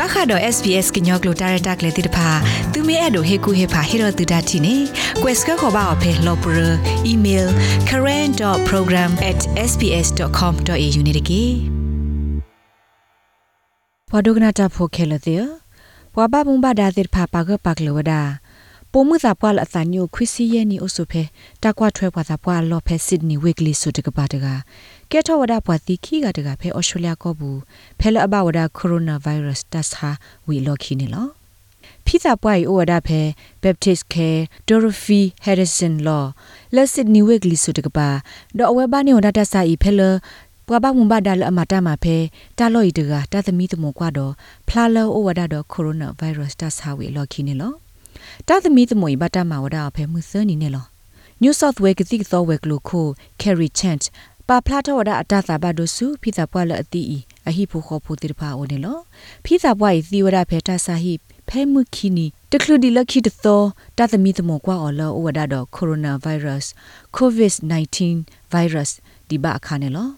ပခါတော့ SPS ကညောကလိုတာရတာကလေးတိတဖာသူမဲအဲ့တို့ဟေကူဟေဖာဟေရတူဒတ်တီနေ quest ကခေါ်ပါအဖေလော်ပရ email current.program@sps.com.au နေတကေဘဒုကနာတာဖိုခဲလတဲ့ဘွာဘဘုံဘာဒါတိဖာပါကပါကလဝဒါ ပိုမှုသာပွာလအတန်ညိုခွစီရဲ့နီအုစုဖဲတကွာထွဲပွာသာပွာလော်ဖဲစစ်နီဝစ်ကလီဆုတကပါတကကဲထောဝဒါပွာတီခီကတကဖဲအော်စတြေးလျကောဘူးဖဲလအဘဝဒါကိုရိုနာဗိုင်းရပ်စ်တတ်ဟာဝီလော်ခီနေလောဖိသာပွားဤဩဝဒါဖဲ Baptist Care Dorothy Harrison Law လက်စစ်နီဝစ်ကလီဆုတကပါဒေါ်အဝဲဘာနေဝဒါတဆာဤဖဲလပွာဘမွန်ဘာဒါလအမတာမဖဲတာလော်ဤတကတာသမီတမောကွာတော့ဖလာလောဩဝဒါတော့ကိုရိုနာဗိုင်းရပ်စ်တတ်ဟာဝီလော်ခီနေလော တာသမီသမွေဘတာမဝဒါဖဲမှုစနီနေလော New South Wales ကတိသောဝဲကလိုခို Carrie Chant ပါဖလာတော့ဝဒအတသာဘဒုစုဖိသာပွားလအတီအီအဟိဖိုခောဖိုတိဖာအိုနေလောဖိသာပွားဤသီဝဒဖေတာစာဟိဖဲမှုခီနီတကလူဒီလခိတသောတသမီတမောကွာအော်လောဝဒတော့ကိုရိုနာဗိုင်းရပ်စ် COVID-19 virus ဒီဘာအခါနေလော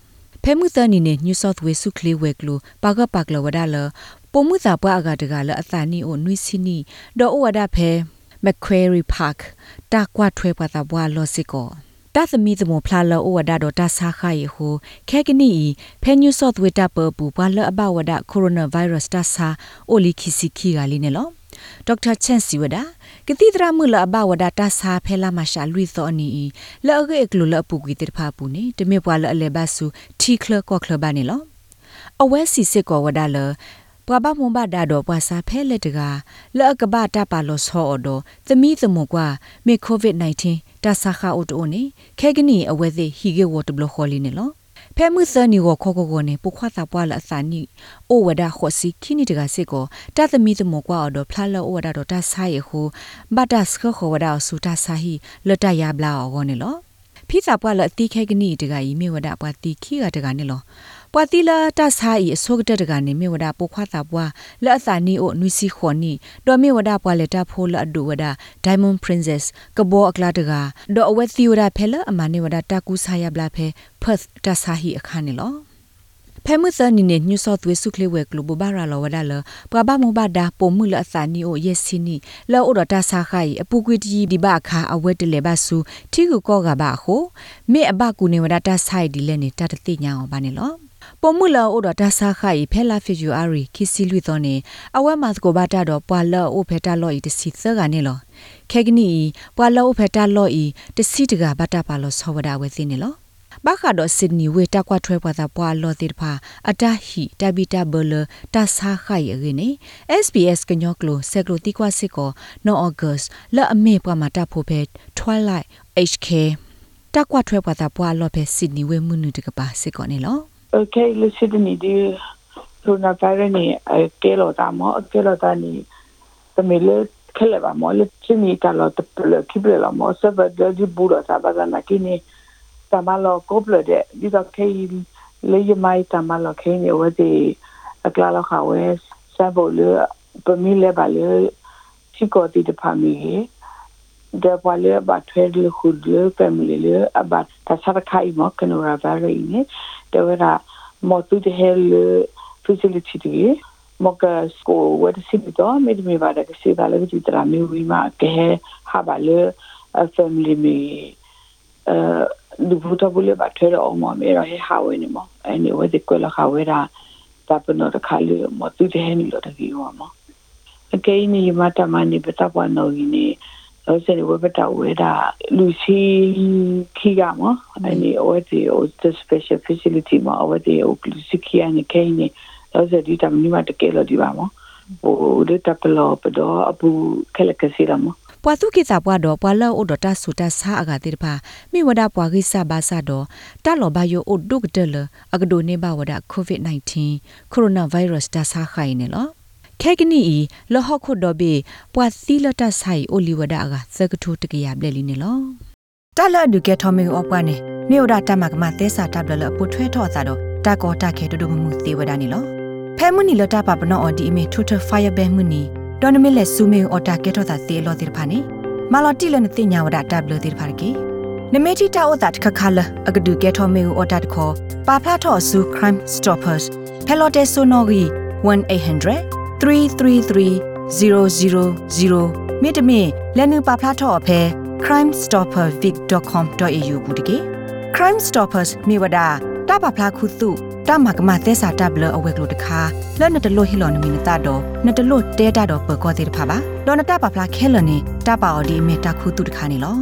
ဖဲမှုသနီနေ New South Wales စုကလေးဝဲကလိုပါကပါကလဝဒလ ပုံမှုသာပွားအကတကလအသနီအိုနွိစီနီဒေါ်ဝဒဖဲ Macquarie Park တာကွာထွဲပါတာဘွာလောစစ်ကောတသမီသမဖလာလောဝဒတော့တဆာခယေဟုခဲကနီဖဲညူဆော့သဝေတာပပူဘွာလအဘဝဒကိုရိုနာဗိုင်းရပ်စ်တဆာအိုလီခီစီခီကလေးနေလောဒေါက်တာချန်စီဝဒကတိတရမှုလအဘဝဒတဆာဖဲလာမရှာလူသောနီလောအကေကလူလပူကွေတိဖာပူနေတမေဘွာလအလေဘဆူတီကလကောကလဘာနေလောအဝဲစီစစ်ကောဝဒလ ပဘမွန်ဘဒါတော့ပွာစာဖဲလက်တကလောက်ကဘာတပါလို့ဆောအတော့သမီးသမကွာမေကိုဗစ် -19 တဆာခါအိုတိုနေခဲကနီအဝဲသေးဟီဂေဝတ်ဘလခေါ်လီနေလောဖဲမှုစနီကိုခေါကိုကိုနေပုခွာတာပွားလအစာနီအိုဝဒခောစီခိနီတကစစ်ကိုတသမီသမကွာတော့ဖလာလောအိုဝဒတော့တဆာယေဟုဘတ်တစခခောဝဒဆူတဆာဟီလတရဘလာအောနေလော ဖိစာပွားလအတိခဲကနီတကဤမေဝဒပွားတိခိကတကနေလောပွာတိလာတဆာဤအစောကတတကနေမေဝဒပုခွာတာပွားလက်အစာနီအိုနွီစီခွန်နီဒေါ်မေဝဒပွားလက်တာဖိုးလအဒူဝဒ Diamond Princess ကဘောအကလာတကဒေါ်အဝဲသီဝဒဖဲလအမနေဝဒတာကူဆာယဘလာဖဲ Perth တဆာဟီအခါနေလော ဖဲမှုစနီနေ New South Wales ကလေးဝဲကလိုဘဘာရာလောဝဒါလပကဘာမဘဒါပုံမှုလအစာနီအိုယက်စီနီလောအိုဒတာဆာခိုင်အပူကွေတီဒီဘာခါအဝဲတလေဘဆူတီကူကောကဘာဟိုမေအဘကူနေဝဒတာဆိုင်ဒီလဲနေတာတတိညာအောင်ပါနေလောပုံမှုလောအိုဒတာဆာခိုင်ဖဲလာဖီယူအာရီခီစီလွီသောနေအဝဲမတ်ကိုဘာတာတော့ပွာလောအိုဖဲတာလောဤတစီသကနေလောခဲကနီပွာလောအိုဖဲတာလောဤတစီတကဘာတာပါလောဆောဝဒါဝဲသိနေလော ဘာခါတော့ဆစ်နီဝေတာကွာထွဲပွားတာပွာလောတိဖာအတဟီတဘီတာဘလတာဆာခိုင်ရနေ SBS ကညောကလိုဆက်ကလိုတီကွာစစ်ကိုနော်အော့ဂတ်လာအမေပွားမှာတာဖိုဖဲ Twilight HK တာကွာထွဲပွားတာပွာလောဖဲဆစ်နီဝေမှုနုတကပါစစ်ကောနေလော Okay, le Sydney di coronavirus ni ke lo ta mo ke lo ta ni te me le ke le ba mo le Sydney ta lo te le ki ble lo mo se ba de di bu lo ta ba na ki ni ta ma lo ko ble de di da ke le ye mai ta ma lo ke ni wa de a kla lo kha we sa bo le pe mi le ba le ti ko ti de pa mi de pa le ba thwe le khud le family le aba ta sa khai mo ke no ra va re ni de wera mo tu de hel facility de mo ka sko wa de si do me de me va de si va le ti tra me wi ma ke ha ba le family me uh du buta bule ba thera o mo me ra he ha we ni mo ani wa de ko la ha we ra ta pa no de kha le mo tu de he ni lo de ki wa mo ke ni ma ta ma ni ba ta pa no ni လောစနေဝဘတာဝဲတာလူစီခီကမအနေဝဲတီအို the special facility မှာဝဲတီအိုလူစီခီအနေကိနေလောစဒီတမနီမတကယ်လို့ဒီပါမဟိုဒတပလောပဒေါ်အ ပူခလကစီရမပွာသူကိစာပွားတော့ပွာလောအိုဒတာဆူတာဆာအကတိတပါမိဝဒပွာကိစာဘာစာတော့တလောဘယိုအိုဒုကတလအကဒိုနေဘဝဒ covid-19 coronavirus တာဆာခိုင်နေလောခဲကနီဤလဟခုဒဘေပွာသီလတဆိုင်အိုလီဝဒါကသကထုတကရပလက်လီနေလောတလဒုကေထမင်းအောပွားနေမြေဒတမကမတဲစာတပ်လလပုထွဲထော့စာတော့တကောတခဲတူတူမှုသေးဝဒါနေလောဖဲမှုနီလတပပနောအဒီအမေထုထဖိုင်ဘဲမှုနီ ဒေါ်နမီလက်ဆူမေအော်တာကေထော့စာသေးလောတိဖာနေမာလတိလနတိညာဝဒတပ်လတိဖာကေနမေတီတာအိုတာတခခလအကဒုကေထောမေအော်တာတခေါ်ပါဖလာထော့ဆူ crime stoppers ဖဲလော်တေဆိုနော်ဂီ1800 333000မြေတမင်လက်နူပါဖလားထော့အဖဲ crimestoppervic.com.au ဘူးတကေ Crime Stoppers မြေဝဒတာပါဖလားခုစု တာမကမသက်စာတပ်လအဝဲကလို့တခါလဲ့နတလို့ဟီလော်နမီနတာတော့နတလို့တဲတာတော့ပကောသေးတဖာပါဒေါ်နတာပါဖလားခဲလနေတပါအော်ဒီမေတာခုတုတခါနေလော